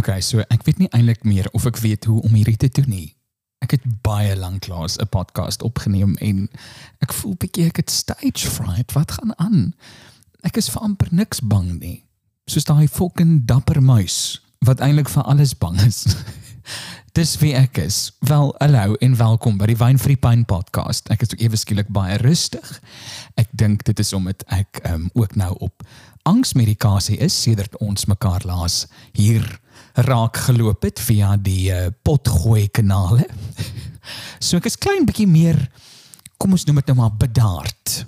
Okay, so ek weet nie eintlik meer of ek weet hoe om hierdie te doen nie. Ek het baie lank laas 'n podcast opgeneem en ek voel bietjie ek het stage fright. Wat gaan aan? Ek is vir amper niks bang nie. Soos daai fucking dapper muis wat eintlik vir alles bang is. Dis wie ek is. Wel, hallo en welkom by die Wine Free Pine podcast. Ek is ook ewe skielik baie rustig. Ek dink dit is omdat ek um, ook nou op angsmedikasie is sedert ons mekaar laas hier raak geloop het via die uh, potgooi kanale. so ek is klein bietjie meer kom ons noem dit nou maar bedaard.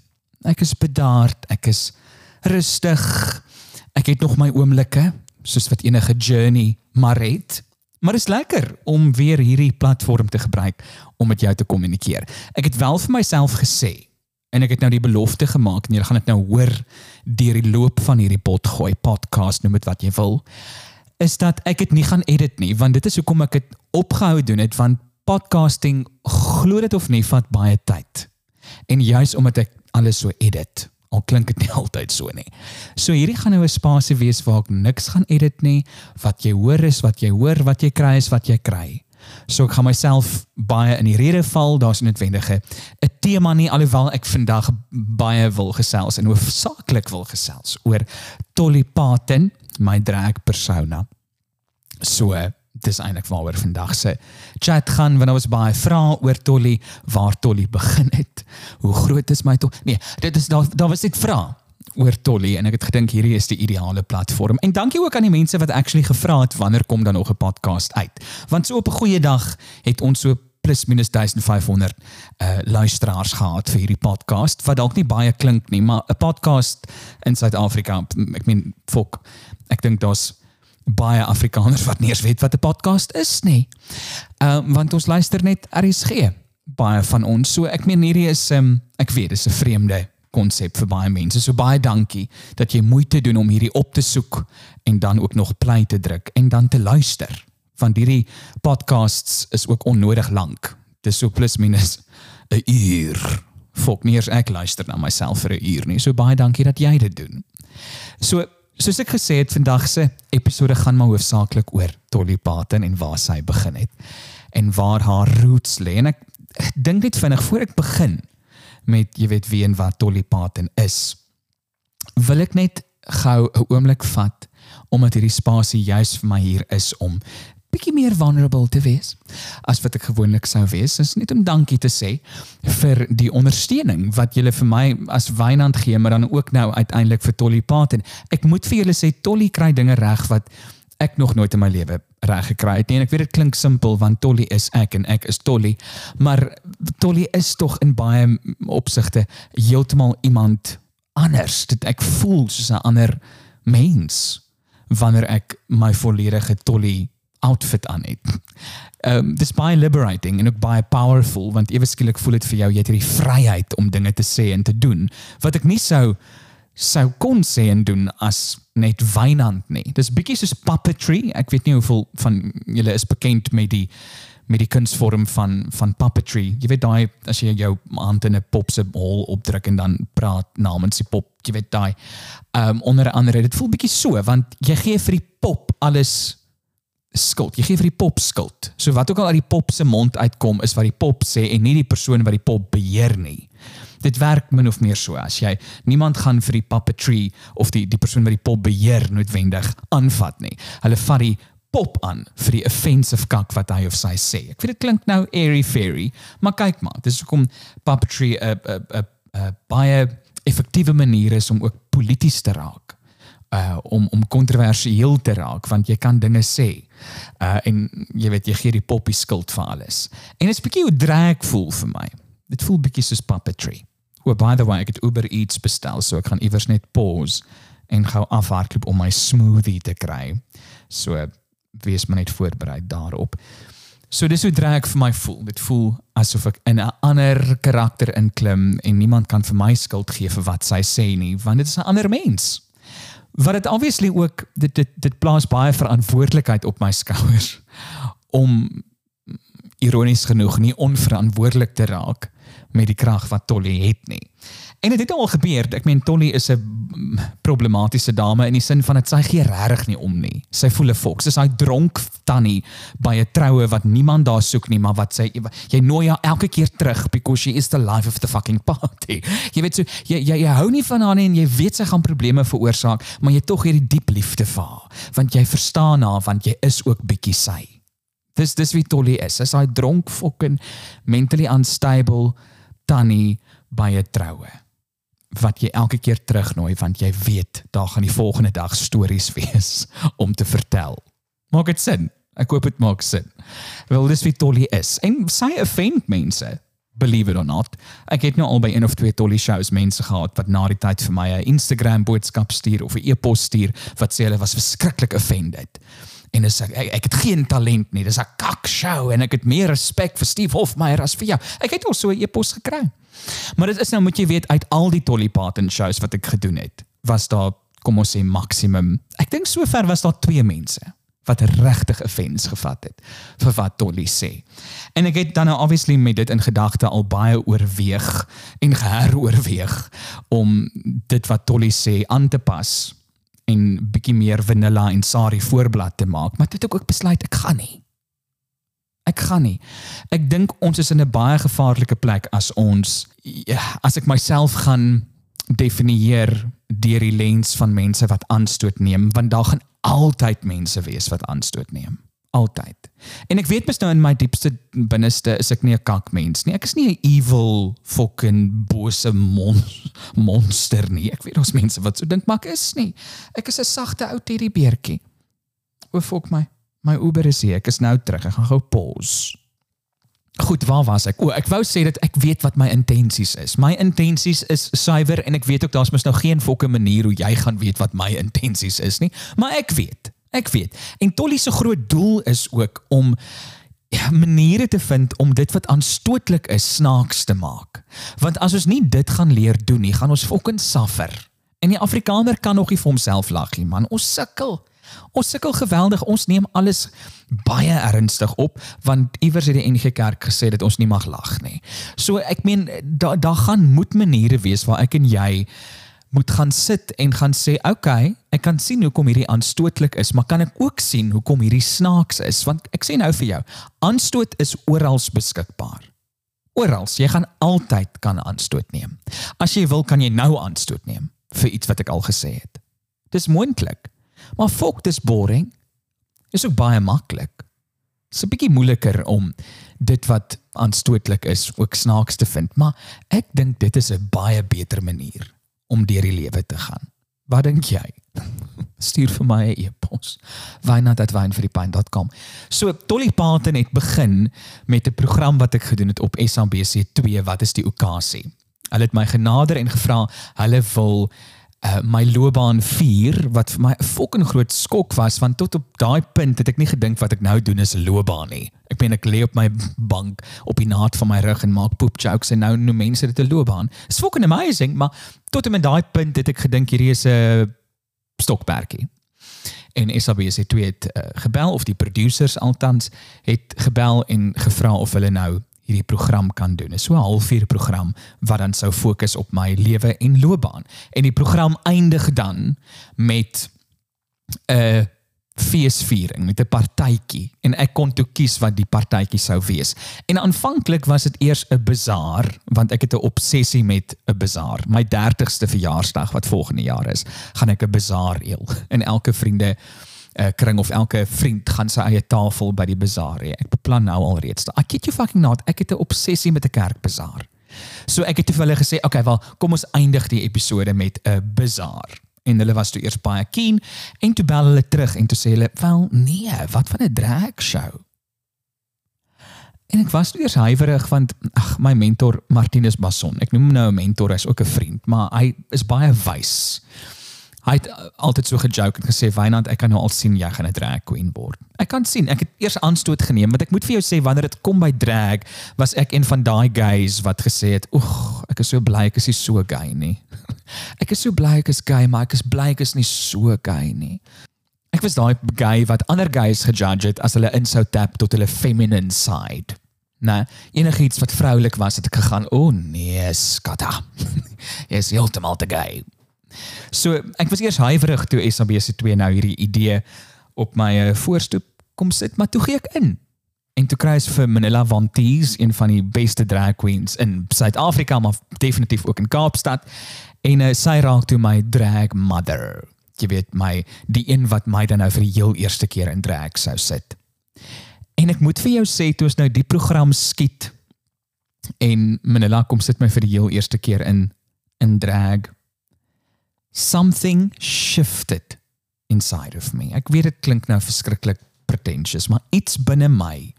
Ek is bedaard, ek is rustig. Ek het nog my oomblikke soos wat enige journey maar het. Maar dit is lekker om weer hierdie platform te gebruik om met jou te kommunikeer. Ek het wel vir myself gesê en ek het nou die belofte gemaak en jy gaan dit nou hoor deur die loop van hierdie potgooi podcast noem dit wat jy wil is dat ek dit nie gaan edit nie want dit is hoekom ek dit opgehou doen het want podcasting glo dit of nie vat baie tyd. En juis omdat ek alles so edit al klink dit nie altyd so nie. So hierdie gaan nou 'n spasie wees waar ek niks gaan edit nie. Wat jy hoor is wat jy hoor, wat jy kry is wat jy kry. So ek gaan myself baie in die rede val, daar's noodwendige 'n tema nie alhoewel ek vandag baie wil gesels en hoofsaaklik wil gesels oor Dolly Parton, my drag persona. So dis eintlik waaroor vandag se chat gaan want daar was baie vrae oor Tolly, waar Tolly begin het. Hoe groot is my Tolly? Nee, dit is daar daar was net vrae oor Tolly en ek het gedink hierdie is die ideale platform. En dankie ook aan die mense wat actually gevra het wanneer kom dan nog 'n podcast uit. Want so op 'n goeie dag het ons so plus minus 1500 uh luisteraars gehad vir hierdie podcast wat dalk nie baie klink nie, maar 'n podcast in Suid-Afrika, ek meen fok, ek dink daar's baie Afrikaners wat nie eens weet wat 'n podcast is nie. Ehm uh, want ons luister net RSG baie van ons. So ek meen hierdie is ehm um, ek weet dis 'n vreemde konsep vir baie mense. So baie dankie dat jy moeite doen om hierdie op te soek en dan ook nog play te druk en dan te luister. Want hierdie podcasts is ook onnodig lank. Dis so plus minus 'n uur. Fok nie eers ek luister na myself vir 'n uur nie. So baie dankie dat jy dit doen. So soos ek gesê het, vandag se episode gaan maar hoofsaaklik oor Dolly Parton en waar sy begin het en waar haar roots lê. En ek, dink net vinnig voor ek begin met jy weet wie en wat Dolly Parton is, wil ek net gou 'n oomblik vat omdat hierdie spasie juis vir my hier is om bietjie meer vulnerable te wees as wat ek gewoonlik sou wees. Dis net om dankie te sê vir die ondersteuning wat julle vir my as Wynand gee, maar dan ook nou uiteindelik vir Tolly Paten. Ek moet vir julle sê Tolly kry dinge reg wat ek nog nooit in my lewe reg gekry het nie. En ek weet dit klink simpel want Tolly is ek en ek is Tolly, maar Tolly is tog in baie opsigte heeltemal iemand anders. Dit ek voel soos 'n ander mens wanneer ek my volledige Tolly outfit aan het. Ehm um, dis baie liberating en ook baie powerful want ewe skielik voel dit vir jou jy het hierdie vryheid om dinge te sê en te doen wat ek nie sou sou kon sê en doen as net wynand nie. Dis bietjie soos puppetry. Ek weet nie hoeveel van julle is bekend met die met die kunsvorm van van puppetry. Jy weet daai as jy jou hand in 'n pop se hol opdruk en dan praat namens die pop. Jy weet daai ehm um, onder andere dit voel bietjie so want jy gee vir die pop alles skuld. Jy gee vir die pop skuld. So wat ook al uit die pop se mond uitkom is wat die pop sê en nie die persoon wat die pop beheer nie. Dit werk min of meer so as jy niemand gaan vir die puppetry of die die persoon wat die pop beheer noodwendig aanvat nie. Hulle vat die pop aan vir die offensive kak wat hy of sy sê. Ek weet dit klink nou airy fairy, maar kyk maar, dis hoekom puppetry 'n 'n 'n baie effektiewe manier is om ook polities te raak uh om om kontroversieel te raak want jy kan dinge sê. Uh en jy weet jy gee die poppie skuld vir alles. En dit is bietjie hoe drag voel vir my. Dit voel bietjie soos puppetry. Oh by the way, ek het Uber Eats bestel so ek gaan iewers net pause en gou afhardloop om my smoothie te kry. So wees maar net voorberei daarop. So dis hoe drag vir my voel. Dit voel asof ek in 'n ander karakter inklim en niemand kan vir my skuld gee vir wat sy sê nie, want dit is 'n ander mens wat dit obviously ook dit dit dit plaas baie verantwoordelikheid op my skouers om ironies genoeg nie onverantwoordelik te raak met die krag wat Tolly het nie. En dit het al gebeur. Ek meen Tolly is 'n problematiese dame in die sin van dit sy gee regtig nie om nie. Sy voel 'n foks. Sy's daai dronk tannie by 'n troue wat niemand daar soek nie, maar wat sy jy nooi haar elke keer terug because she is the life of the fucking party. Jy weet so jy jy, jy hou nie van haar nie en jy weet sy gaan probleme veroorsaak, maar jy tog hierdie diep liefde vir haar, want jy verstaan haar want jy is ook bietjie sy. Dis dis wie Tolly is. Sy's daai dronk fucking mentally unstable tannie by 'n troue wat jy elke keer terugnooi want jy weet daar gaan die volgende dag stories wees om te vertel. Maak dit sin? Ek hoop dit maak sin. Wel dis wie Tolly is. En sy offend mense. Believe it or not. Ek het nou al by een of twee Tolly shows mense gehad wat na die tyd vir my 'n Instagram boodskap stuur of 'n e-pos stuur wat sê hulle was verskriklik offended en is ek, ek ek het geen talent nie. Dis 'n kak show en ek het meer respek vir Steve Hofmeyer as vir jou. Ek het al so 'n e-pos gekry. Maar dit is nou moet jy weet uit al die Dolly Parton shows wat ek gedoen het, was daar kom ons sê maksimum. Ek dink sover was daar twee mense wat regtig 'n offense gevat het vir wat Dolly sê. En ek het dan nou obviously met dit in gedagte al baie oorweeg en geheroorweeg om dit wat Dolly sê aan te pas en bietjie meer vanilla en sari voorblad te maak, maar dit het ook besluit ek gaan nie. Ek gaan nie. Ek dink ons is in 'n baie gevaarlike plek as ons ja, as ek myself gaan definieer deur die lens van mense wat aanstoot neem, want daar gaan altyd mense wees wat aanstoot neem altyd. En ek weet mos nou in my diepste binneste is ek nie 'n kakmens nie. Ek is nie 'n evil fucking bose mon monster nie. Ek weet ons mense wat so dink maar ek is nie. Ek is 'n sagte ou teddybeertjie. O fok my. My Uber is hier. Ek is nou terug. Ek gaan gou pause. Goed, waar was ek? O, ek wou sê dat ek weet wat my intensies is. My intensies is suiwer en ek weet ook daar's mos nou geen fokke manier hoe jy gaan weet wat my intensies is nie, maar ek weet. Ek weet. En Tolly se groot doel is ook om ja, maniere te vind om dit wat aanstootlik is snaaks te maak. Want as ons nie dit gaan leer doen nie, gaan ons fucking suffer. En die Afrikaner kan nog nie vir homself lag nie, man. Ons sukkel. Ons sukkel geweldig. Ons neem alles baie ernstig op want iewers het die NG Kerk gesê dat ons nie mag lag nie. So ek meen daar daar gaan moet maniere wees waar ek en jy moet gaan sit en gaan sê, "Oké, okay, ek kan sien hoekom hierdie aanstootlik is, maar kan ek ook sien hoekom hierdie snaaks is?" Want ek sê nou vir jou, aanstoot is oral beskikbaar. Oral, jy gaan altyd kan aanstoot neem. As jy wil, kan jy nou aanstoot neem vir iets wat ek al gesê het. Dis moontlik. Maar fok, dis boring. Is ook baie maklik. Dit's 'n bietjie moeiliker om dit wat aanstootlik is ook snaaks te vind, maar ek dink dit is 'n baie beter manier om deur die lewe te gaan. Wat dink jy? Stuur vir my 'n e-pos. wynand@wynvirdiepyn.com. So Dolly Parton het begin met 'n program wat ek gedoen het op SABC2 wat is die okasie. Hulle het my genader en gevra hulle wil uh, my loopbaan vier wat vir my 'n fucking groot skok was want tot op daai punt het ek nie gedink wat ek nou doen is 'n loopbaan nie. Ek meen ek lê op my bank op die naad van my rug en maak poop jokes en nou noem mense dit 'n loopbaan. It's fucking amazing, maar tot op daai punt het ek gedink hierdie is 'n stokperdjie. En SABC het het uh, gebel of die producers altans het gebel en gevra of hulle nou hierdie program kan doen. Dit is so 'n halfuur program wat dan sou fokus op my lewe en loopbaan. En die program eindig dan met 'n feesviering met 'n partytjie en ek kon toe kies wat die partytjie sou wees. En aanvanklik was dit eers 'n bazaar want ek het 'n obsessie met 'n bazaar. My 30ste verjaarsdag wat volgende jaar is, gaan ek 'n bazaar eel en elke vriende uh, kring of elke vriend gaan sy eie tafel by die bazaar hê. Ek beplan nou al reeds. I kid you fucking not, ek het 'n obsessie met 'n kerkbazaar. So ek het te hulle gesê, "Oké, okay, wel, kom ons eindig die episode met 'n bazaar." En hulle was toe eers baie keen en toe bel hulle terug en toe sê hulle, "Wel, nee, wat van 'n drag show?" En ek was eers huiwerig want ag my mentor Martinus Basson. Ek noem hom nou 'n mentor, hy's ook 'n vriend, maar hy is baie wys Hy het uh, altyd so gejoke en gesê Wynand, ek kan nou al sien jy gaan 'n drag queen word. Ek kan sien, ek het eers aanstoot geneem, want ek moet vir jou sê wanneer dit kom by drag, was ek een van daai guys wat gesê het, "Oeg, ek is so bly ek is nie so gay nie." ek is so bly ek is gay, maar ek is bly ek is nie so gay nie. Ek was daai guy wat ander guys gejudge het as hulle in sou tap tot hulle feminine side. Nee, enigiets wat vroulik was het ek gegaan, "O oh, nee, skatta." Jy is heeltemal te gay. So ek was eers huiwerig toe SABC2 nou hierdie idee op my uh, voorstoep kom sit, maar toe gee ek in. En toe kry ek vir Manila Vanties, een van die beste drag queens in Suid-Afrika, maar definitief ook in Kaapstad. En uh, sy raak toe my drag mother. Jy weet my die een wat my dan nou vir die heel eerste keer in drag sou sit. En ek moet vir jou sê toe ons nou die program skiet en Manila kom sit my vir die heel eerste keer in in drag something shifted inside of me. Ek weet dit klink nou verskriklik pretentious, maar iets binne my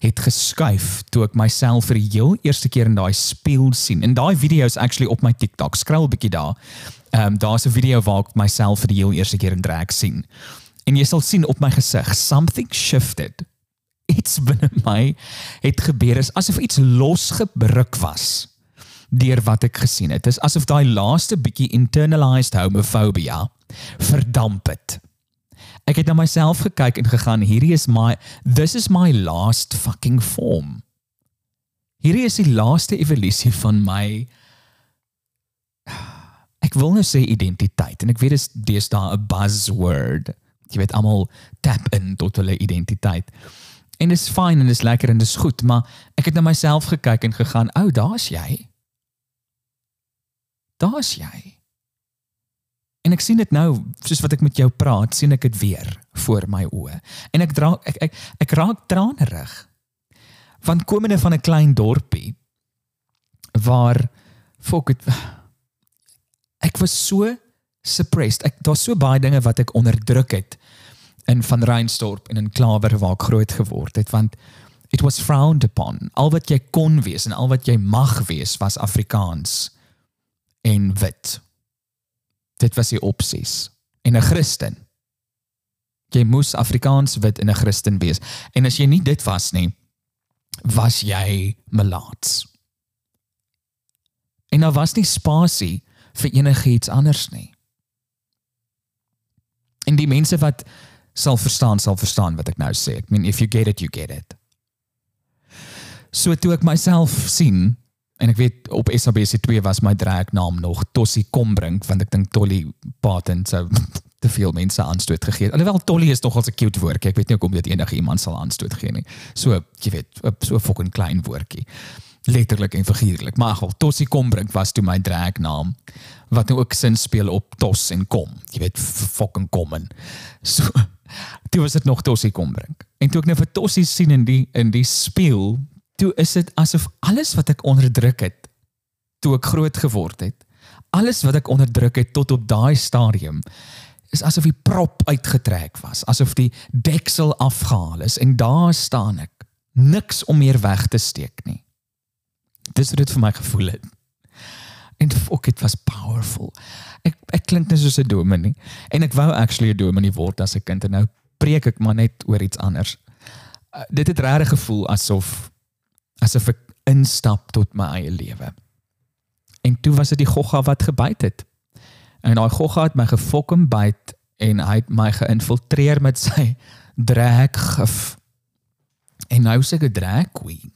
het geskuif toe ek myself vir die heel eerste keer in daai spieël sien. En daai video is actually op my TikTok. Skrol 'n bietjie daar. Ehm um, daar's 'n video waar ek myself vir die heel eerste keer in drag sien. En jy sal sien op my gesig something shifted. Iets binne my het gebeur is asof iets losgebruk was deur wat ek gesien het. Dit is asof daai laaste bietjie internalized homophobia verdamp het. Ek het na myself gekyk en gegaan, hierdie is my this is my last fucking form. Hierdie is die laaste evolusie van my ek wil nou sê identiteit en ek weet dit is daar 'n buzzword. Jy weet almal tap in tot hulle identiteit. En dit is fyn en dit is lekker en dit is goed, maar ek het na myself gekyk en gegaan, "Ou, oh, daar's jy." Daar's jy. En ek sien dit nou, soos wat ek met jou praat, sien ek dit weer voor my oë. En ek dra ek ek, ek raak tranerig. Van komende van 'n klein dorpie waar fok het ek was so suppressed. Ek daar's so baie dinge wat ek onderdruk het in van Reinstorp en in Klawer waar ek groot geword het want it was frowned upon. Al wat jy kon wees en al wat jy mag wees was Afrikaans en wit. Dit was die opsies. En 'n Christen. Jy moes Afrikaans wit en 'n Christen wees. En as jy nie dit was nie, was jy melaats. En daar was nie spasie vir enigiets anders nie. En die mense wat sal verstaan, sal verstaan wat ek nou sê. I mean if you get it, you get it. So toe ek myself sien En ek weet op SABC2 was my dragnaam nog Tossie Kombrink want ek dink Tolly Patent sou te veel mense aanstoot gegee het. Alhoewel Tolly is nogal 'n cute woordjie. Ek weet nie hoekom dit enige iemand sal aanstoot gee nie. So, jy weet, so 'n fucking klein woordjie. Letterlik en figuurlik. Maar ag, Tossie Kombrink was toe my dragnaam wat nou ook sin speel op Tos en Kom. Jy weet, fucking kom en so Dit was dit nog Tossie Kombrink. En toe ek nou vir Tossie sien in die in die speel toe is dit asof alles wat ek onderdruk het toe ek groot geword het, alles wat ek onderdruk het tot op daai stadium is asof die prop uitgetrek was, asof die deksel afgehaal is en daar staan ek, niks om meer weg te steek nie. Dis wat dit vir my gevoel het. En fok, dit was powerful. Ek ek klink net soos 'n dominee en ek wou actually 'n dominee word as 'n kind en nou preek ek maar net oor iets anders. Uh, dit het regtig gevoel asof asof ek instap tot my eie lewe. En toe was dit die gogga wat gebyt het. En daai gogga het my gefokum byt en hy het my geïnfiltreer met sy draakgif. En nou sê ek 'n drag queen.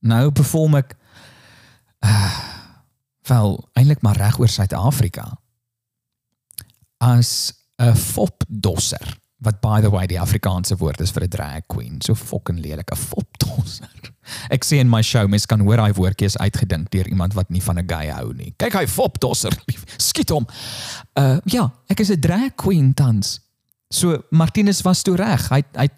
Nou perform ek uh, wel eintlik maar reg oor Suid-Afrika as 'n fopdosser wat by the way die Afrikaanse woord is vir 'n drag queen, so fucking lelik, 'n fopdosser. Ek sê in my show mens kan hoor hy woordjie is uitgedink deur iemand wat nie van 'n gay hou nie. Kyk hy fopdosser, skiet hom. Uh ja, ek is 'n drag queen tans. So Martinus was toe reg. Hy hy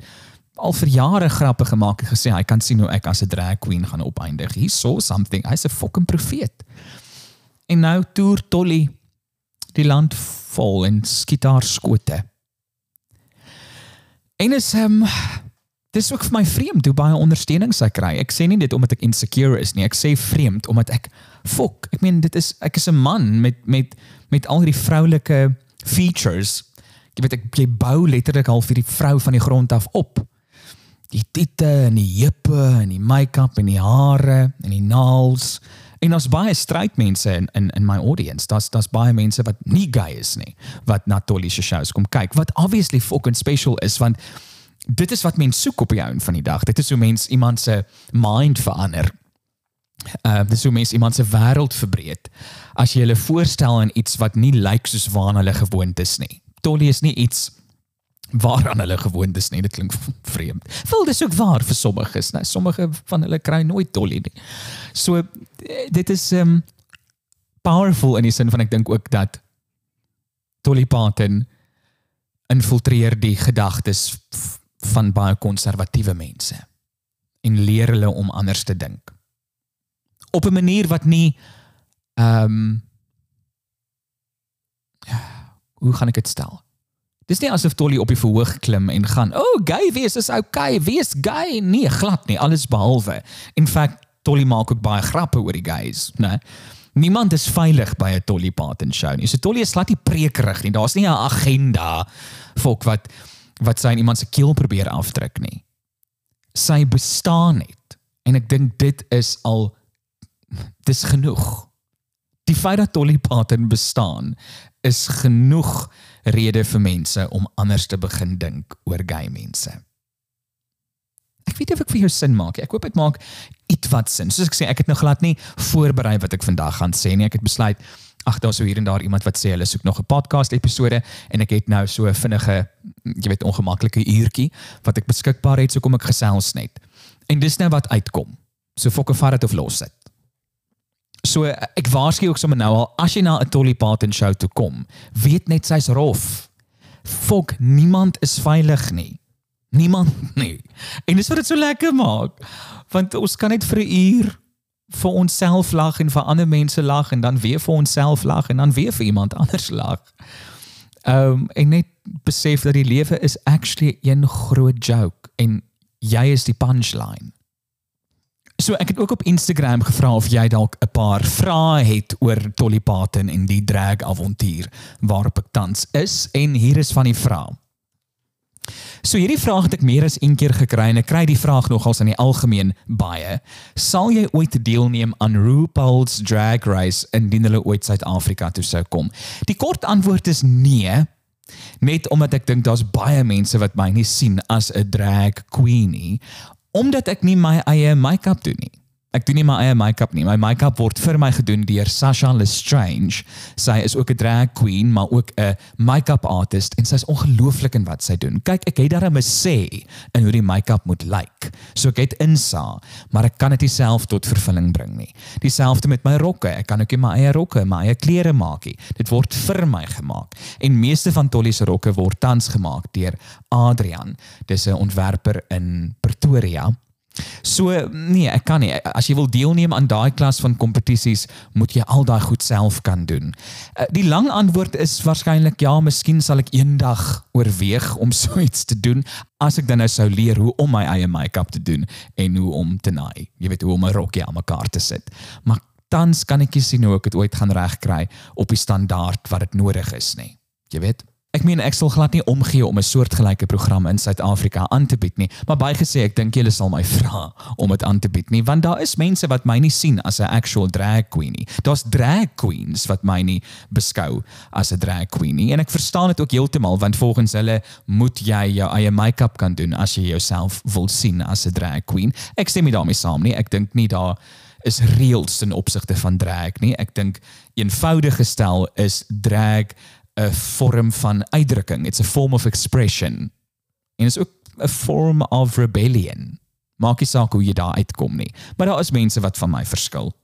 al vir jare grappe gemaak en gesê hy kan sien hoe ek as 'n drag queen gaan opeindig. He saw something. Hy's 'n fucking profeet. En nou toer Tolly die land vol en skiet haar skote. En is ehm um, dis ook vir my vreemd hoe baie ondersteuning sy kry. Ek sê nie dit omdat ek insecure is nie. Ek sê vreemd omdat ek fok. Ek meen dit is ek is 'n man met met met al hierdie vroulike features. Jy weet ek jy bou letterlik al vir die vrou van die grond af op. Die titte en die heupe en die make-up en die hare en die nails. En ons baie straight mense in in in my audience. Daar's daar's baie mense wat nie gay is nie wat na Tolly se shows kom kyk. Wat obviously fucking special is want dit is wat mense soek op die einde van die dag. Dit is hoe mense iemand se mind verander. Uh dis hoe mense iemand se wêreld verbreek. As jy hulle voorstel in iets wat nie lyk soos waarna hulle gewoond is nie. Tolly is nie iets waaraan hulle gewoond is nie. Dit klink vreemd. Wel dis ook waar vir sommiges, né? Sommige van hulle kry nooit Tolly nie. So dit is um powerful in die sin van ek dink ook dat Tolly Parton infiltreer die gedagtes van baie konservatiewe mense en leer hulle om anders te dink. Op 'n manier wat nie ehm um, hoe gaan ek dit stel? Dis nie asof Tolly op die verhoog klim en gaan o oh, gay wees is okay wees gay. Nee glad nie alles behalwe. In feite Tolly maak ook baie grappe oor die gays né? Niemand is veilig by 'n Tolly Parton show nie. So Tolly is glad nie prekerig nie. Daar's nie 'n agenda volk wat wat sy in iemand se keel probeer afdruk nie. Sy bestaan net en ek dink dit is al dis genoeg. Die feit dat Tolly Parton bestaan is genoeg rede vir mense om anders te begin dink oor gay mense. Ek weet of ek vir jou sin maak. Ek hoop dit maak iets wat sin. Soos ek sê, ek het nou glad nie voorberei wat ek vandag gaan sê nie. Ek het besluit ag daar sou hier en daar iemand wat sê hulle soek nog 'n podcast episode en ek het nou so 'n vinnige jy weet ongemaklike uurtjie wat ek beskikbaar het so kom ek gesels net. En dis nou wat uitkom. So fokke vat dit of los dit. So ek waarsku ook sommer nou al as jy na 'n Tolly Parton show toe kom, weet net sy's rof. Fok, niemand is veilig nie. Niemand nie. En dis wat dit so lekker maak. Want ons kan net vir 'n uur vir onsself lag en vir ander mense lag en dan weer vir onsself lag en dan weer vir iemand anders lag. Ehm um, en net besef dat die lewe is actually een groot joke en jy is die punchline. So ek het ook op Instagram gevra of jy dalk 'n paar vrae het oor Dolly Parton en die drag avontuur waarop ek tans is en hier is van die vrae. So hierdie vraag het ek meer as een keer gekry en ek kry die vraag nogals in die algemeen baie. Sal jy ooit deelneem aan RuPaul's Drag Race indien hulle ooit Suid-Afrika toe sou kom? Die kort antwoord is nee. Net omdat ek dink daar's baie mense wat my nie sien as 'n drag queenie omdat ek nie my eie make-up doen nie. Ek doen nie my eie make-up nie. My make-up word vir my gedoen deur Sasha Lestrange. Sy is ook 'n drag queen, maar ook 'n make-up artist en sy's ongelooflik in wat sy doen. Kyk, ek het daarmee sê in hoe die make-up moet lyk. So ek het insa, maar ek kan dit self tot vervulling bring nie. Dieselfde met my rokke. Ek kan ook nie my eie rokke, my eie klere maak nie. Dit word vir my gemaak. En meeste van Tolly se rokke word tans gemaak deur Adrian. Dis 'n ontwerper in Pretoria. So nee, ek kan nie. As jy wil deelneem aan daai klas van kompetisies, moet jy al daai goed self kan doen. Eh, die lang antwoord is waarskynlik ja, miskien sal ek eendag oorweeg om so iets te doen as ek dan nou sou leer hoe om my eie make-up te doen en hoe om te naai. Jy weet hoe om 'n rokkie aan mekaar te sit. Maar tans kan ek nie sien hoe ek dit ooit gaan regkry op die standaard wat dit nodig is nie. Jy weet Ek meen ek sal glad nie omgee om 'n soortgelyke program in Suid-Afrika aan te bied nie, maar baie gesê ek dink julle sal my vra om dit aan te bied nie, want daar is mense wat my nie sien as 'n actual drag queen nie. Daar's drag queens wat my nie beskou as 'n drag queen nie en ek verstaan dit ook heeltemal want volgens hulle moet jy jou eie make-up kan doen as jy jouself wil sien as 'n drag queen. Ek stem nie daarmee saam nie. Ek dink nie daar is reëls in opsigte van drag nie. Ek dink eenvoudig gestel is drag 'n vorm van uitdrukking. It's a form of expression. En is ook 'n form of rebellion. Maak nie saak hoe jy daar uitkom nie, maar daar is mense wat van my verskil.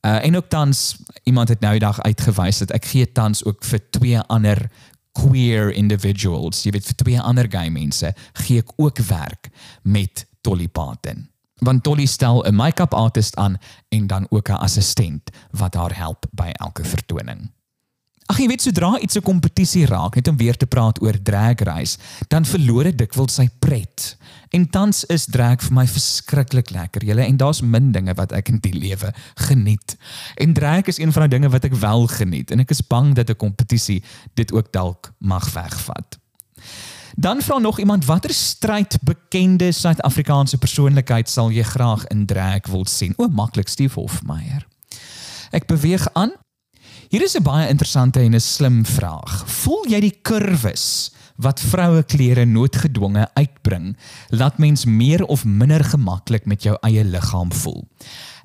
Uh en ook tans iemand het nou die dag uitgewys dat ek gee tans ook vir twee ander queer individuals, jy weet vir twee ander gay mense, gee ek ook werk met Dolly Parton. Want Dolly stel 'n make-up artist aan en dan ook 'n assistent wat haar help by elke vertoning Ag jy weet sodra iets 'n kompetisie raak, net om weer te praat oor drag race, dan verloor dit dikwels sy pret. En tans is drag vir my verskriklik lekker, julle, en daar's min dinge wat ek in die lewe geniet. En drag is een van die dinge wat ek wel geniet en ek is bang dat 'n kompetisie dit ook dalk mag wegvat. Dan vra nog iemand watter stryd bekende Suid-Afrikaanse persoonlikheid sal jy graag in drag wil sien? O, maklik Steve Hofmeyer. Ek beweeg aan. Hier is 'n baie interessante en 'n slim vraag. Voel jy die kurwes wat vroue klere noodgedwonge uitbring, laat mens meer of minder gemaklik met jou eie liggaam voel?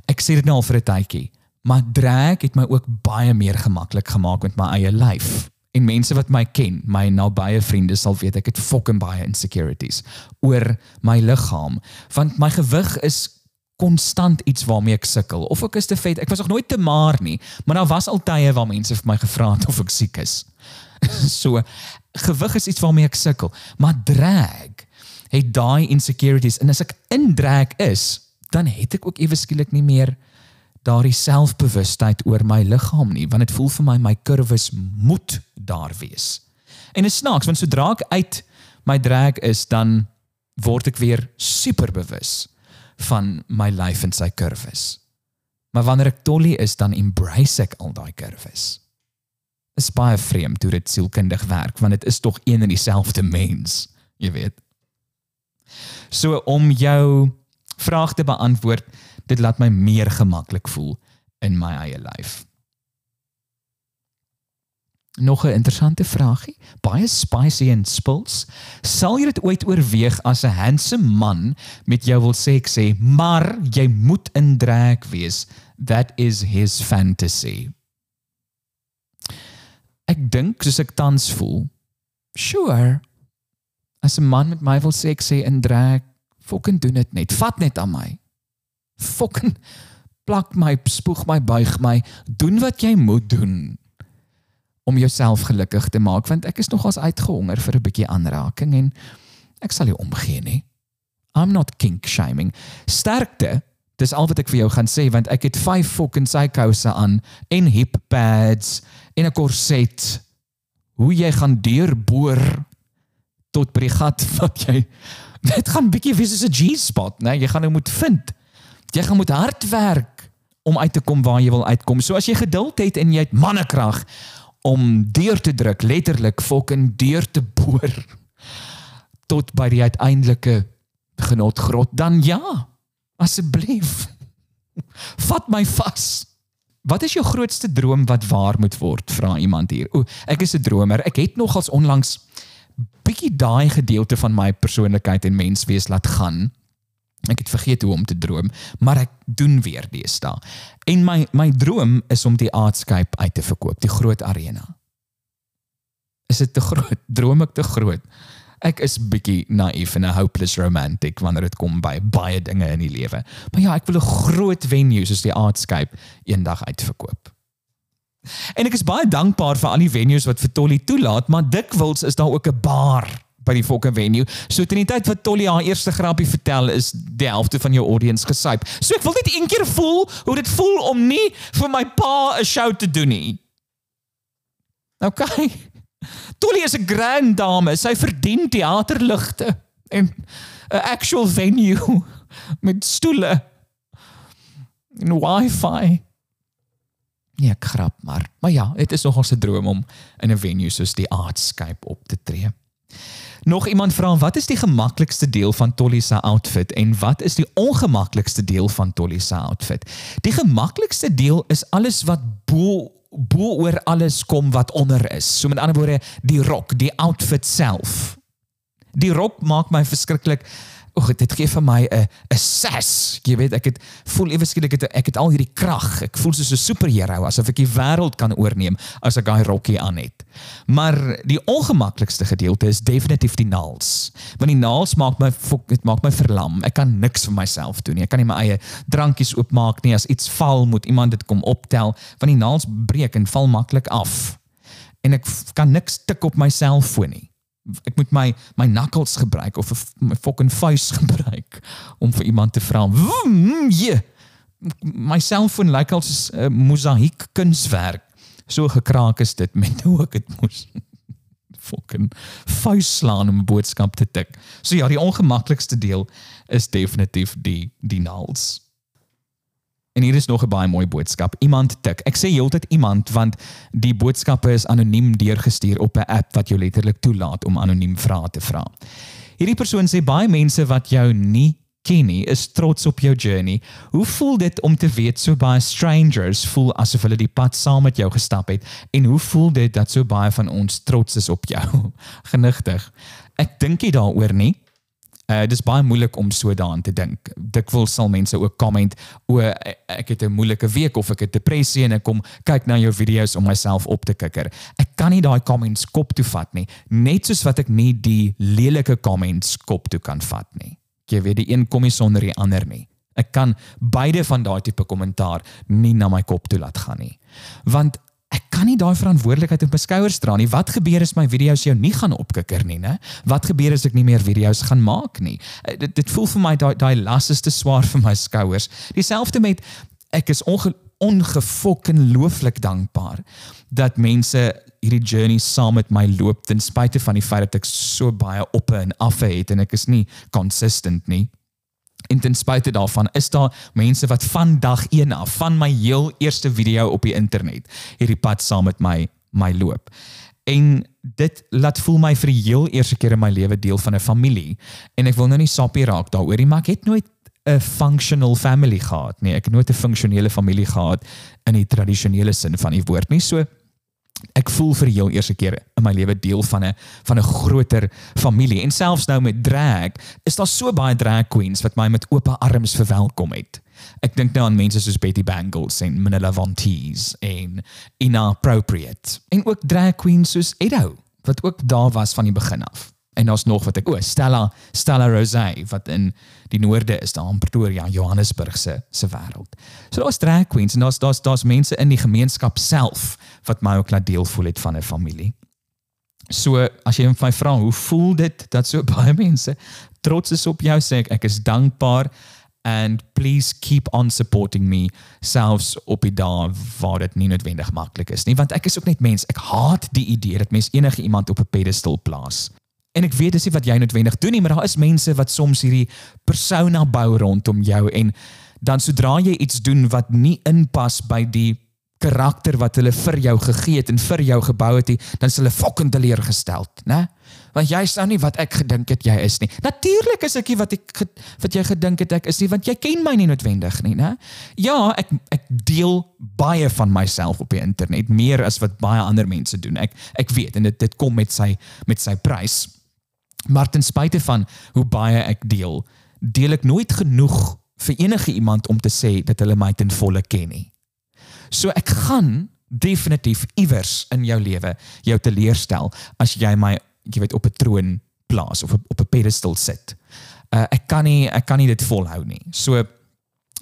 Ek sê dit nou al vir 'n tydjie, maar drag het my ook baie meer gemaklik gemaak met my eie lyf. En mense wat my ken, my nabye vriende sal weet ek het fucking baie insecurities oor my liggaam, want my gewig is konstant iets waarmee ek sukkel. Of ek is te vet, ek was nog nooit te maar nie, maar daar was al tye waar mense vir my gevra het of ek siek is. so gewig is iets waarmee ek sukkel, maar drag het daai insecurities en as ek in drag is, dan het ek ook ewe skielik nie meer daardie selfbewustheid oor my liggaam nie, want dit voel vir my my kurwes moet daar wees. En dit snaaks, want sodra ek uit my drag is, dan word ek weer super bewus van my lyf en sy kurwes. Maar wanneer ek tolly is, dan embrace ek al daai kurwes. Dit is baie vreemd hoe dit sielkundig werk, want dit is tog een en dieselfde mens, jy weet. So om jou vraag te beantwoord, dit laat my meer gemaklik voel in my eie lyf. Nog 'n interessante vraagie, baie spicy en spils. Sal jy dit ooit oorweeg as 'n handsome man met jou wil sê ek sê, maar jy moet in drag wees. That is his fantasy. Ek dink soos ek tans voel. Sure. As 'n man met my wil sê ek sê in drag, fucking doen dit net. Vat net aan my. Fucking plak my, spoeg my, buig my, doen wat jy moet doen om jouself gelukkig te maak want ek is nogals uitgehonger vir 'n bietjie aanraking en ek sal nie omgee nie. I'm not kink shaming. Sterkte, dis al wat ek vir jou gaan sê want ek het 5 fucking psychouse aan en hip pads en 'n korset. Hoe jy gaan deurboor tot by die gat wat jy dit gaan bietjie wees soos 'n G-spot, né? Jy gaan nou moet vind. Jy gaan moet hard werk om uit te kom waar jy wil uitkom. So as jy geduld het en jy het mannekrag om deur te druk, letterlik fucking deur te boor tot by die uiteindelike genotgrot, dan ja, asseblief. Vat my vas. Wat is jou grootste droom wat waar moet word? Vra iemand hier. O, ek is 'n dromer. Ek het nogals onlangs bietjie daai gedeelte van my persoonlikheid en menswees laat gaan. Ek het vergeet hoe om te droom, maar ek doen weer deesdae. En my my droom is om die Artscape uit te verkoop, die groot arena. Is dit te groot? Droom ek te groot? Ek is bietjie naïef en 'n hopeless romantic wanneer dit kom by baie dinge in die lewe. Maar ja, ek wil 'n groot venue soos die Artscape eendag uitverkoop. En ek is baie dankbaar vir al die venues wat vir Tolly toelaat, maar dikwels is daar ook 'n bar by die fucking venue. So teen die tyd wat Tolly haar eerste grappie vertel, is die helfte van jou audience gesyp. So ek wil net een keer voel hoe dit voel om nie vir my pa 'n show te doen nie. Okay. Tolly is 'n grand dame. Sy verdien teaterligte en 'n actual venue met stoele en wifi. Nee, ek grap maar. Maar ja, dit is nogal 'n droom om in 'n venue soos die Artscape op te tree. Nog iemand vra wat is die gemaklikste deel van Tolly se outfit en wat is die ongemaklikste deel van Tolly se outfit? Die gemaklikste deel is alles wat bo bo oor alles kom wat onder is. So met ander woorde, die rok, die outfit self. Die rok maak my verskriklik Oek, dit gee vir my 'n 'n ses. Jy weet, ek het voel ewe skielik ek, ek het al hierdie krag. Ek voel soos 'n superheld asof ek die wêreld kan oorneem as ek daai rokkie aan het. Maar die ongemaklikste gedeelte is definitief die naels. Want die naels maak my dit maak my verlam. Ek kan niks vir myself doen nie. Ek kan nie my eie drankies oopmaak nie. As iets val, moet iemand dit kom optel, want die naels breek en val maklik af. En ek kan niks tik op my selfoon nie ek moet my my knuckles gebruik of my fucking vuis gebruik om vir iemand te vra. Mm, yeah. My selfoon lyk like al soos 'n uh, mosaïek kunswerk So gekraak is dit met hoe ek dit moes fucking vuis slaan om 'n boodskap te tik. So ja, die ongemaklikste deel is definitief die die naals. En hier is nog 'n baie mooi boodskap. Iemand tik. Ek sê heeltyd iemand want die boodskappe is anoniem deurgestuur op 'n app wat jou letterlik toelaat om anoniem vrae te vra. Hierdie persoon sê baie mense wat jou nie ken nie is trots op jou journey. Hoe voel dit om te weet so baie strangers voel asof hulle die pad saam met jou gestap het en hoe voel dit dat so baie van ons trots is op jou? Genigtig. Ek dink nie daaroor nie. Uh dis baie moeilik om so daaraan te dink. Dikwels sal mense ook comment o ek het 'n moeilike week of ek het depressie en ek kom kyk na jou video's om myself op te kikker. Ek kan nie daai comments kop toe vat nie, net soos wat ek nie die lelike comments kop toe kan vat nie. Jy weet die een kom nie sonder die ander nie. Ek kan beide van daai tipe kommentaar nie na my kop toe laat gaan nie. Want ek kan nie daai verantwoordelikheid op my skouers dra nie. Wat gebeur as my video's jou nie gaan opkikker nie, né? Wat gebeur as ek nie meer video's gaan maak nie? Eh, Dit dit voel vir my daai daai las is te swaar vir my skouers. Dieselfde met ek is onge, ongefokenlooflik dankbaar dat mense hierdie journey saam met my loop ten spyte van die feit dat ek so baie oppe en affe het en ek is nie consistent nie. En ten spyte daarvan is daar mense wat van dag 1 af van my heel eerste video op die internet hierdie pad saam met my my loop. En dit laat voel my vir die heel eerste keer in my lewe deel van 'n familie. En ek wil nou nie sappie raak daaroor nie, maar ek het nooit 'n functional family gehad nie. Ek het nooit 'n funksionele familie gehad in die tradisionele sin van die woord nie. So ek voel vir heel eerste keer in my lewe deel van 'n van 'n groter familie en selfs nou met drag is daar so baie drag queens wat my met oop arms verwelkom het. Ek dink nou aan mense soos Betty Bangles en Manila Von Teese en Inappropriate en ook drag queens soos Edo wat ook daar was van die begin af. En daar's nog wat ek o, Stella Stella Rose wat in die noorde is daar in Pretoria, Johannesburg se se wêreld. So daar's drag queens en daar's daar's daar's mense in die gemeenskap self wat my ook laat deel voel het van 'n familie. So as jy my vra hoe voel dit dat so baie mense trots is op jou sê ek ek is dankbaar and please keep on supporting me selfs op die dae waar dit nie noodwendig maklik is nie want ek is ook net mens ek haat die idee dat mens enige iemand op 'n pedestal plaas en ek weet dis nie wat jy noodwendig doen nie maar daar is mense wat soms hierdie persona bou rondom jou en dan sodra jy iets doen wat nie inpas by die karakter wat hulle vir jou gegee het en vir jou gebou het, dan is hulle fucking teleurgesteld, né? Want jy is nou nie wat ek gedink het jy is nie. Natuurlik is ek nie wat ek wat jy gedink het ek is nie, want jy ken my nie noodwendig nie, né? Ja, ek ek deel baie van myself op die internet, meer as wat baie ander mense doen. Ek ek weet en dit dit kom met sy met sy prys. Maar ten spyte van hoe baie ek deel, deel ek nooit genoeg vir enige iemand om te sê dat hulle my ten volle ken nie. So ek gaan definitief iewers in jou lewe jou teleurstel as jy my jy weet op 'n troon plaas of op, 'n pedestal sit. Uh, ek kan nie ek kan nie dit volhou nie. So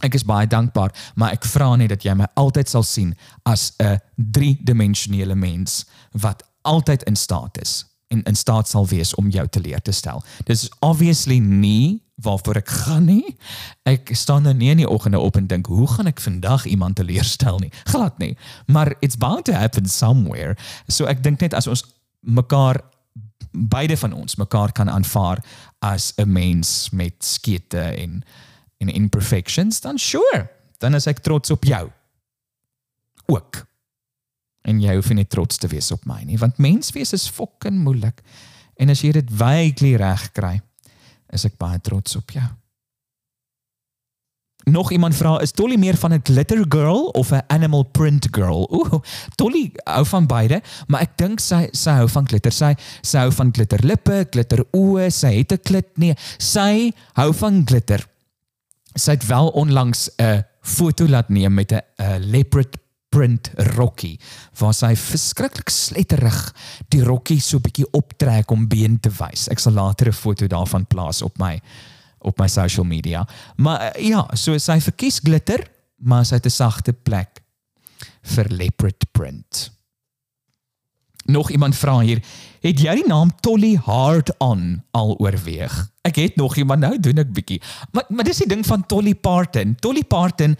ek is baie dankbaar, maar ek vra net dat jy my altyd sal sien as 'n driedimensionele mens wat altyd in staat is en in staat sal wees om jou teleur te stel. Dis obviously nie waarvoor ek gaan nie. Ek staan nou nie in die oggende op en dink, hoe gaan ek vandag iemand teleurstel nie? Glad nie. Maar it's bound to happen somewhere. So ek dink net as ons mekaar beide van ons mekaar kan aanvaar as 'n mens met skete en en imperfections, dan sure, dan is ek trots op jou. Ook. En jy hoef nie trots te wees op my nie, want menswees is fucking moeilik. En as jy dit vaguely reg kry, is ek baie trots op jou. Nog iemand vra, is Dolly meer van 'n glitter girl of 'n animal print girl? Ooh, Dolly hou van beide, maar ek dink sy sy hou van glitter. Sy sy hou van glitter lippe, glitter oë, sy het 'n klit nee, sy hou van glitter. Sy het wel onlangs 'n foto laat neem met 'n leopard print rokkie waar sy verskriklik sletterig die rokkie so bietjie optrek om been te wys. Ek sal later 'n foto daarvan plaas op my op my social media. Maar uh, ja, so sy verkies glitter, maar sy het 'n sagte plek vir leopard print. Nog iemand vra hier, het jy die naam Tolly Hard On al oorweeg? Ek het nog iemand nou doen ek bietjie. Maar maar dis die ding van Tolly Parton. Tolly Parton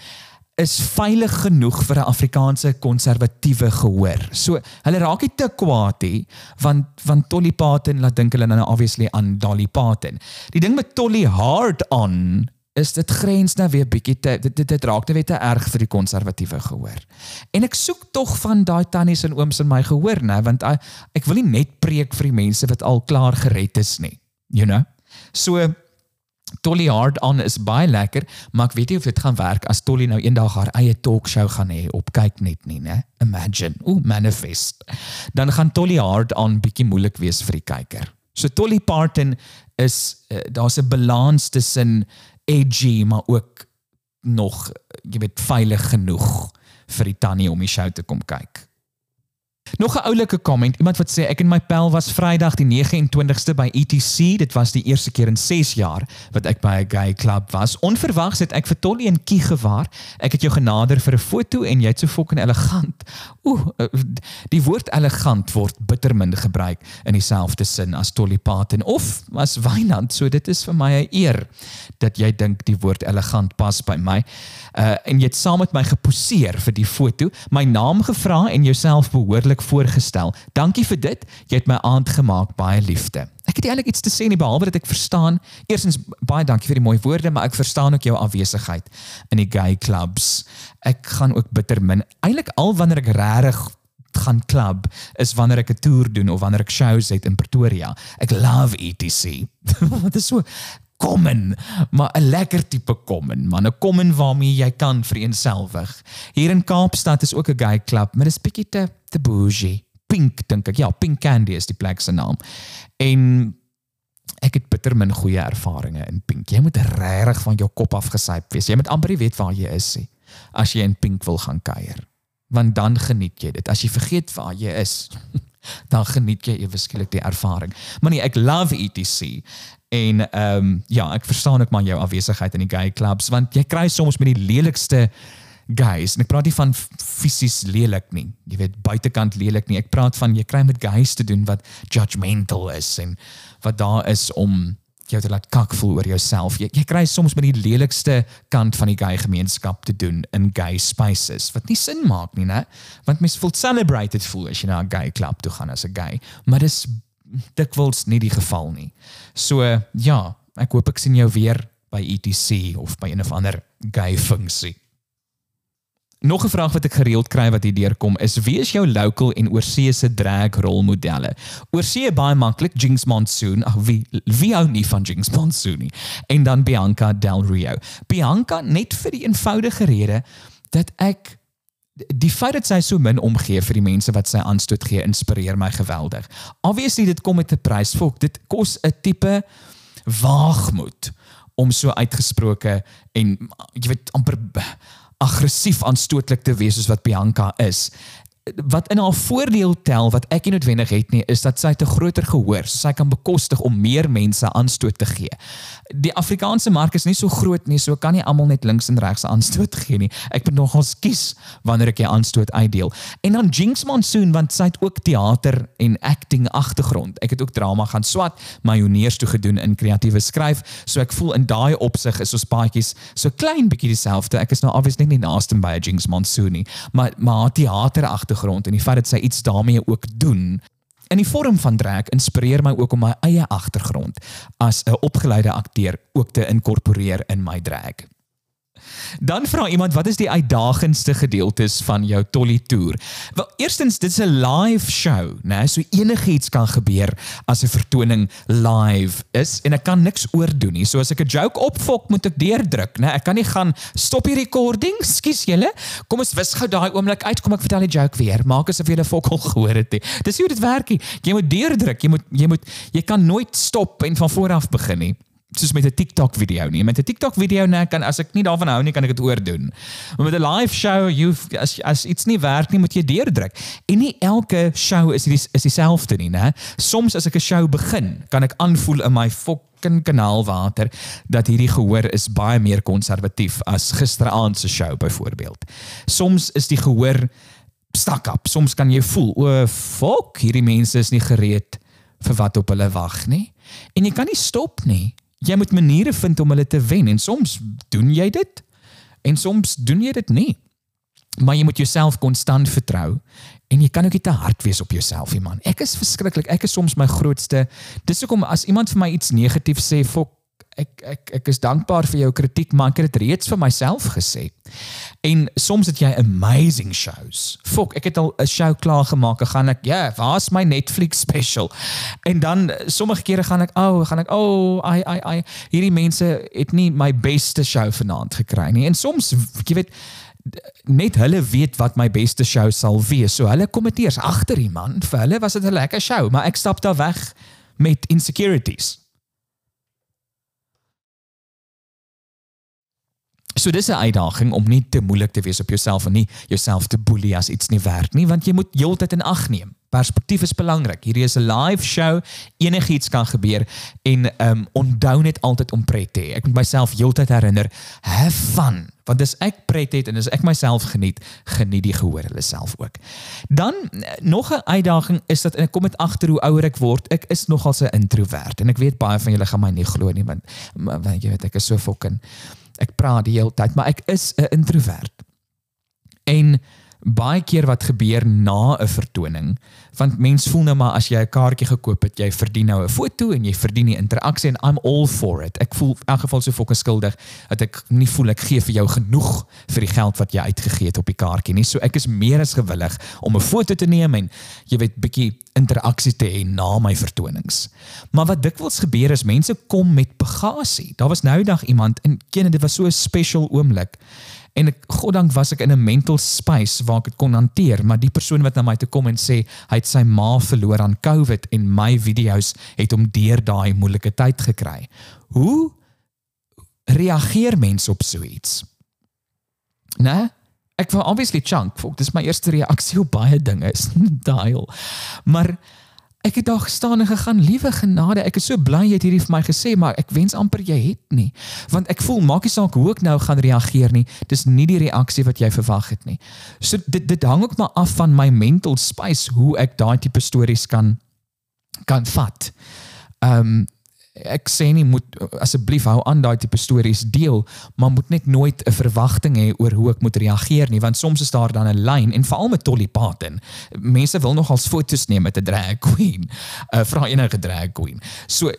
is veilig genoeg vir 'n Afrikaanse konservatiewe gehoor. So hulle raak nie te kwaad nie want want Dolly Parton laat dink hulle nou obviously aan Dolly Parton. Die ding met Dolly Hard on is dit grens nou weer bietjie te dit dit, dit raak net weer te erg vir die konservatiewe gehoor. En ek soek tog van daai tannies en ooms in my gehoor, né, want ek, ek wil nie net preek vir die mense wat al klaar gered is nie. You know? So Tolly Hard on is baie lekker, maar ek weet nie of dit gaan werk as Tolly nou eendag haar eie talkshow gaan hê op kyk net nie, né? Imagine, o manifest. Dan gaan Tolly Hard on bietjie moeilik wees vir die kyker. So Tolly Parton is uh, daar's 'n balans tussen edgy maar ook nog jy weet veilig genoeg vir die tannie om die show te kom kyk. Nog 'n oulike comment, iemand wat sê ek en my pel was Vrydag die 29ste by ETC. Dit was die eerste keer in 6 jaar wat ek by 'n gay club was. Onverwags het ek vir Tolly en Kie gewaar. Ek het jou genader vir 'n foto en jy't so fucking elegant. Ooh, eh, die woord elegant word bittermin gebruik in dieselfde sin as Tolly Paten of as Wynand. So dit is vir my 'n eer dat jy dink die woord elegant pas by my. Uh en jy het saam met my geposeer vir die foto, my naam gevra en jouself behoorlik voorgestel. Dankie vir dit. Jy het my aand gemaak. Baie liefde. Ek het eintlik iets te sê nie behalwe dat ek verstaan. Eerstens baie dankie vir die mooi woorde, maar ek verstaan ook jou afwesigheid in die gay clubs. Ek gaan ook bitter min. Eintlik al wanneer ek regtig gaan klub is wanneer ek 'n toer doen of wanneer ek shows het in Pretoria. Ek love ETC. Dit is so common, maar 'n lekker tipe common, man, 'n common waarmee jy kan vereenselwig. Hier in Kaapstad is ook 'n gay club, maar dit is bietjie te te bougie. Pink dink ek. Ja, Pink Candy is die plek se naam. En ek het bitter min goeie ervarings in Pink. Jy moet regtig van jou kop af gesyp wees. Jy moet amper weet waar jy is sê as jy in Pink wil gaan kuier. Want dan geniet jy dit. As jy vergeet waar jy is, dan geniet jy ewe skielik die ervaring. Maar nee, ek love ETC. En ehm um, ja, ek verstaan ook maar jou afwesigheid in die gay clubs want jy kry soms met die lelikste guys. En ek praat nie van fisies lelik nie. Jy weet buitekant lelik nie. Ek praat van jy kry met guys te doen wat judgmental is en wat daar is om jou te laat kak voel oor jouself. Jy, jy kry soms met die lelikste kant van die gay gemeenskap te doen in gay spaces wat nie sin maak nie, né? Want mens voel celebrated voel as jy na 'n gay club toe gaan as 'n gay, maar dis dikwels nie die geval nie. So ja, ek hoop ek sien jou weer by ETC of by een of ander gay funksie. Nog 'n vraag wat ek gereeld kry wat hier deurkom is: Wie is jou local en oorsese drag rolmodelle? Oorsee baie maklik Jinx Monsoon. Ag wie wie hou nie van Jinx Monsoon nie? En dan Bianca Del Rio. Bianca net vir die eenvoudige rede dat ek die feit dat sy so min omgee vir die mense wat sy aanstoot gee, inspireer my geweldig. Obviously dit kom met 'n prys. Fok, dit kos 'n tipe waagmoed om so uitgesproke en jy weet amper aggressief aanstootlik te wees soos wat Bianca is. Wat in haar voordeel tel wat ek nie noodwendig het nie is dat sy te groter gehoor, so sy kan bekostig om meer mense aanstoot te gee. Die Afrikaanse mark is nie so groot nie, so kan nie almal net links en regs aanstoot gee nie. Ek moet nogal skies wanneer ek 'n aanstoot uitdeel. En dan Jinx Monsoon want sy het ook teater en acting agtergrond. Ek het ook drama gaan swat, majoneers toe gedoen in kreatiewe skryf, so ek voel in daai opsig is ons paadjies so klein bietjie dieselfde. Ek is nou obviously nie naaste by Jinx Monsoon nie, maar maar teater agtergrond en die feit dat sy iets daarmee ook doen in die vorm van drag inspireer my ook om my eie agtergrond as 'n opgeleide akteur ook te inkorporeer in my drag. Dan vra iemand wat is die uitdagendste gedeeltes van jou Tolly toer? Wel, eerstens dit's 'n live show, né? So enigiets kan gebeur as 'n vertoning live is en ek kan niks oordoen nie. So as ek 'n joke opfok, moet ek deurdruk, né? Ek kan nie gaan stop die recording, skus julle. Kom ons wis gou daai oomblik uit, kom ek vertel die joke weer. Maak asof jy 'n fokol gehoor het. Nie. Dis hoe dit werk. Jy moet deurdruk. Jy moet jy moet jy kan nooit stop en van voor af begin nie soos met 'n TikTok video nie. Met 'n TikTok video net kan as ek nie daarvan hou nie, kan ek dit oordoen. Maar met 'n live show, jy as as iets nie werk nie, moet jy deurdruk. En nie elke show is die, is dieselfde nie, né? Soms as ek 'n show begin, kan ek aanvoel in my fucking kanaalwater dat hierdie gehoor is baie meer konservatief as gisteraand se show byvoorbeeld. Soms is die gehoor stak op. Soms kan jy voel, o, fuck, hierdie mense is nie gereed vir wat op hulle wag nie. En jy kan nie stop nie jy moet maniere vind om hulle te wen en soms doen jy dit En soms doen jy dit nie. Maar jy moet jouself konstant vertrou en jy kan ook nie te hard wees op jouself nie man. Ek is verskriklik. Ek is soms my grootste. Dis hoekom as iemand vir my iets negatief sê, fok ek ek ek is dankbaar vir jou kritiek, maar ek het dit reeds vir myself gesê. En soms het jy amazing shows. Fok, ek het al 'n show klaar gemaak, ek gaan ek, ja, yeah, waar's my Netflix special? En dan sommige kere gaan ek, ou, oh, gaan ek, o, oh, ai ai ai, hierdie mense het nie my beste show vanaand gekry nie. En soms, jy weet, net hulle weet wat my beste show sal wees. So hulle kommenteers agter die man. Vir hulle was dit 'n lekker show, maar ek stap daar weg met insecurities. So dis 'n uitdaging om nie te moeilik te wees op jouself en nie jouself te boelie as iets nie werk nie, want jy moet heeltyd in ag neem. Perspektief is belangrik. Hierdie is 'n live show. Enigiets kan gebeur en ehm um, onthou net altyd om pret te hê. Ek moet myself heeltyd herinner, have fun. Want as ek pret het en as ek myself geniet, geniet die gehoor hulle self ook. Dan nog 'n uitdaging is dat en ek kom met agter hoe ouer ek word, ek is nogal 'n introvert en ek weet baie van julle gaan my nie glo nie want, want jy weet ek is so fucking ek praat die hele tyd, maar ek is 'n introvert. En baie keer wat gebeur na 'n vertoning, want mens voel nou maar as jy 'n kaartjie gekoop het, jy verdien nou 'n foto en jy verdien die interaksie en I'm all for it. Ek voel in elk geval so fokus skuldig dat ek nie voel ek gee vir jou genoeg vir die geld wat jy uitgegee het op die kaartjie nie. So ek is meer as gewillig om 'n foto te neem en jy weet bietjie interaksie te hê na my vertonings. Maar wat dikwels gebeur is mense kom met bagasie. Daar was nou eendag iemand en ken dit was so 'n special oomblik. En ek goddank was ek in 'n mental space waar ek dit kon hanteer, maar die persoon wat na my toe kom en sê hy het sy ma verloor aan COVID en my video's het hom deur daai moeilike tyd gekry. Hoe reageer mense op so iets? Né? Ek wou obviously chunk, fok, dis my eerste reaksie op baie dinge is dial. Maar Ek het daar gestaan en gegaan, liewe genade, ek is so bly jy het hierdie vir my gesê, maar ek wens amper jy het nie. Want ek voel maak nie saak hoe ek nou gaan reageer nie, dis nie die reaksie wat jy verwag het nie. So dit dit hang ook maar af van my mental space hoe ek daai tipe stories kan kan vat. Ehm um, ek sê nie moet asseblief hou aan daai tipe stories deel, maar moet net nooit 'n verwagting hê oor hoe ek moet reageer nie, want soms is daar dan 'n lyn en veral met Dolly Parton. Mense wil nog als foto's neem met 'n drag queen. 'n uh, Vra enige drag queen. So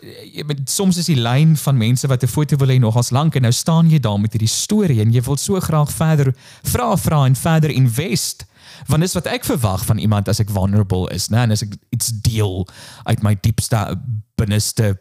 met soms is die lyn van mense wat 'n foto wil hê nogals lank en nou staan jy daar met hierdie storie en jy wil so graag verder vra vra en verder invest want dis wat ek verwag van iemand as ek vulnerable is, né? En as ek iets deel uit my diepste binneste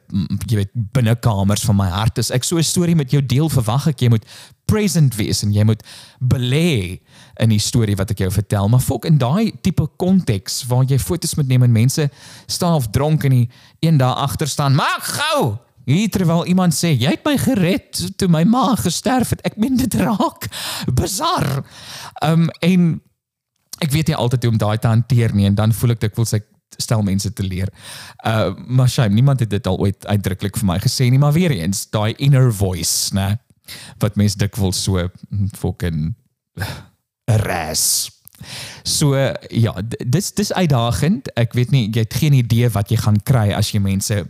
jy weet binnekamers van my hart, is ek so 'n storie met jou deel verwag ek jy moet present wees en jy moet belê in die storie wat ek jou vertel. Maar fok in daai tipe konteks waar jy foto's moet neem en mense staan of dronk en die een daar agter staan, maak gou Hier terwyl iemand sê jy het my gered toe my ma gesterf het. Ek meen dit raak bizar. Um en ek weet nie altyd hoe om daai te hanteer nie en dan voel ek dikwels ek stel mense te leer. Uh maar shame, niemand het dit al ooit uitdruklik vir my gesê nie, maar weer eens daai inner voice, né? Wat mense dikwels so hm, fucking res. So ja, dis dis uitdagend. Ek weet nie jy het geen idee wat jy gaan kry as jy mense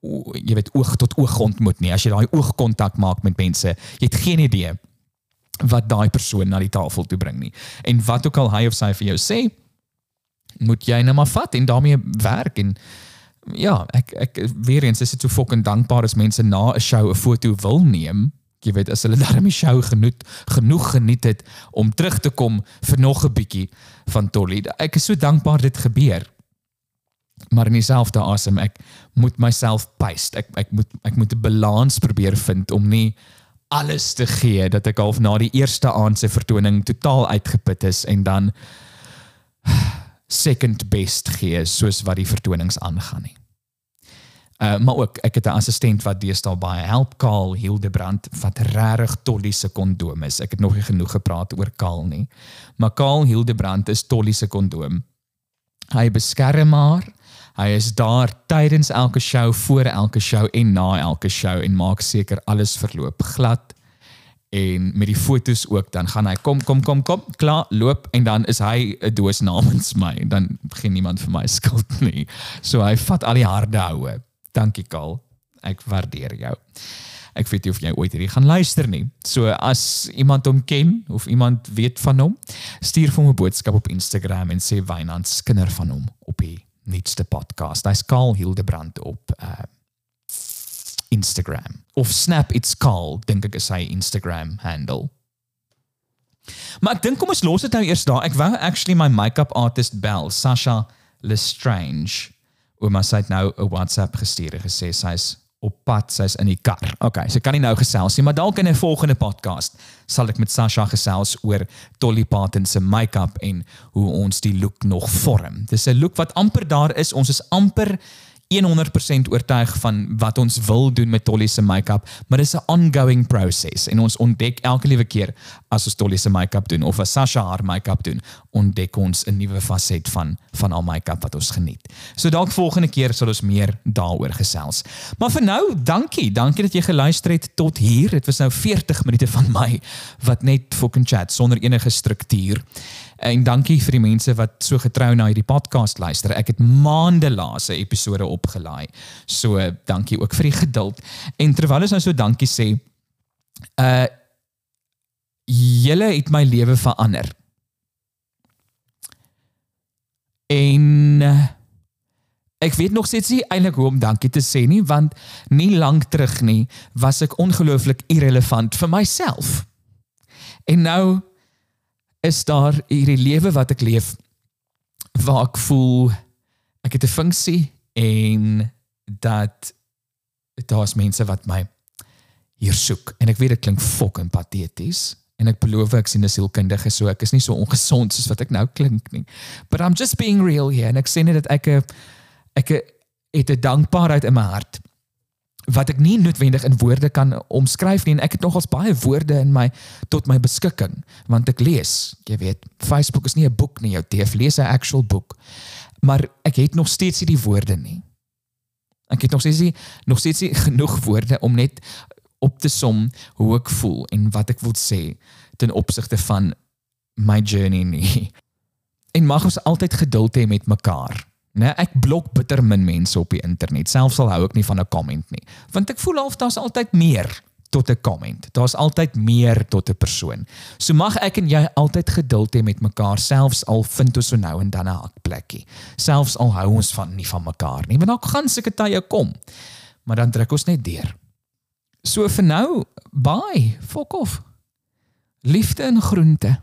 jy weet oog tot oog ontmoet nie. As jy daai oogkontak maak met mense, jy het geen idee wat daai persoon na die tafel toe bring nie. En wat ook al hy of sy vir jou sê, moet jy net maar vat en daarmee werk en ja, ek ek weer eens is dit so fucking dankbaar as mense na 'n show 'n foto wil neem. Jy weet as hulle daarmee show genoeg genoeg geniet het om terug te kom vir nog 'n bietjie van Tolly. Ek is so dankbaar dit gebeur. Maar in dieselfde asem ek moet myself pace. Ek ek moet ek moet 'n balans probeer vind om nie alles te gee dat ek half na die eerste aand se vertoning totaal uitgeput is en dan second best gee soos wat die vertonings aangaan nie. Uh maar ook ek het 'n assistent wat deesdae baie help Kaal Hildebrand wat regtig Tolly se kondoom is. Ek het nog nie genoeg gepraat oor Kaal nie. Maar Kaal Hildebrand is Tolly se kondoom. Hy beskerm haar Hy is daar tydens elke show, voor elke show en na elke show en maak seker alles verloop glad. En met die fotos ook, dan gaan hy kom kom kom kom, klaar, loop en dan is hy 'n doos namens my en dan begin niemand vir my skuld nie. So hy vat al die harde houe. Dankie Kal. Ek waardeer jou. Ek weet nie of jy ooit hierdie gaan luister nie. So as iemand hom ken of iemand weet van hom, stuur vir hom 'n boodskap op Instagram en sê Wynand skinder van hom op die nuutste podcast. Hy's Karl Hildebrand op uh Instagram of Snap it's Karl dink ek is sy Instagram handle. Maar ek dink kom ons los dit nou eers daar. Ek wou actually my make-up artist bel, Sasha Lestrange. Ouma sy het nou 'n WhatsApp gestuur en gesê sy's op pad, sy's in die kar. Okay, sy kan nie nou gesels nie, maar dalk in 'n volgende podcast sal ek met Sasha gesels oor Dolly Parton se make-up en hoe ons die look nog vorm. Dis 'n look wat amper daar is. Ons is amper 100% oortuig van wat ons wil doen met Dolly se make-up, maar dit is 'n ongoing proses en ons ontdek elke liewe keer as ons Dolly se make-up doen of as Sasha haar make-up doen, ontdek ons 'n nuwe faset van van haar make-up wat ons geniet. So dalk volgende keer sal ons meer daaroor gesels. Maar vir nou, dankie. Dankie dat jy geluister het tot hier. Dit was nou 40 minute van my wat net fucking chat sonder enige struktuur. En dankie vir die mense wat so getrou na hierdie podcast luister. Ek het maande laas 'n episode opgelaai. So dankie ook vir die geduld. En terwyl ons nou so dankie sê, uh julle het my lewe verander. En uh, ek weet nog steeds nie eintlik hoe om dankie te sê nie, want nie lank terug nie was ek ongelooflik irrelevant vir myself. En nou is daar hierdie lewe wat ek leef waar ek voel ek het 'n funksie en dat daar's mense wat my hier soek. En ek weet dit klink fucking pateties en ek beloof ek sien 'n sielkundige so ek is nie so ongesond soos wat ek nou klink nie. But I'm just being real here en ek sê net dat ek ek het 'n dankbaarheid in my hart wat ek nie noodwendig in woorde kan omskryf nie en ek het nogals baie woorde in my tot my beskikking want ek lees jy weet Facebook is nie 'n boek nie jou DF lees 'n actual boek maar ek het nog steeds nie die woorde nie. Ek het nog steeds nie nog steeds nie genoeg woorde om net op te som hoe ek voel en wat ek wil sê ten opsigte van my journey nie. En mag ons altyd geduld hê met mekaar Nee, ek blok bitter min mense op die internet. Selfs al hou ek nie van 'n comment nie, want ek voel half daar's altyd meer tot 'n comment. Daar's altyd meer tot 'n persoon. So mag ek en jy altyd geduld hê met mekaar, selfs al vind ons so nou en dan 'n hakplekkie. Selfs al hou ons van nie van mekaar nie, want dan gaan seker tye kom. Maar dan druk ons net deur. So vir nou, bye. Fok off. Liefde en groente.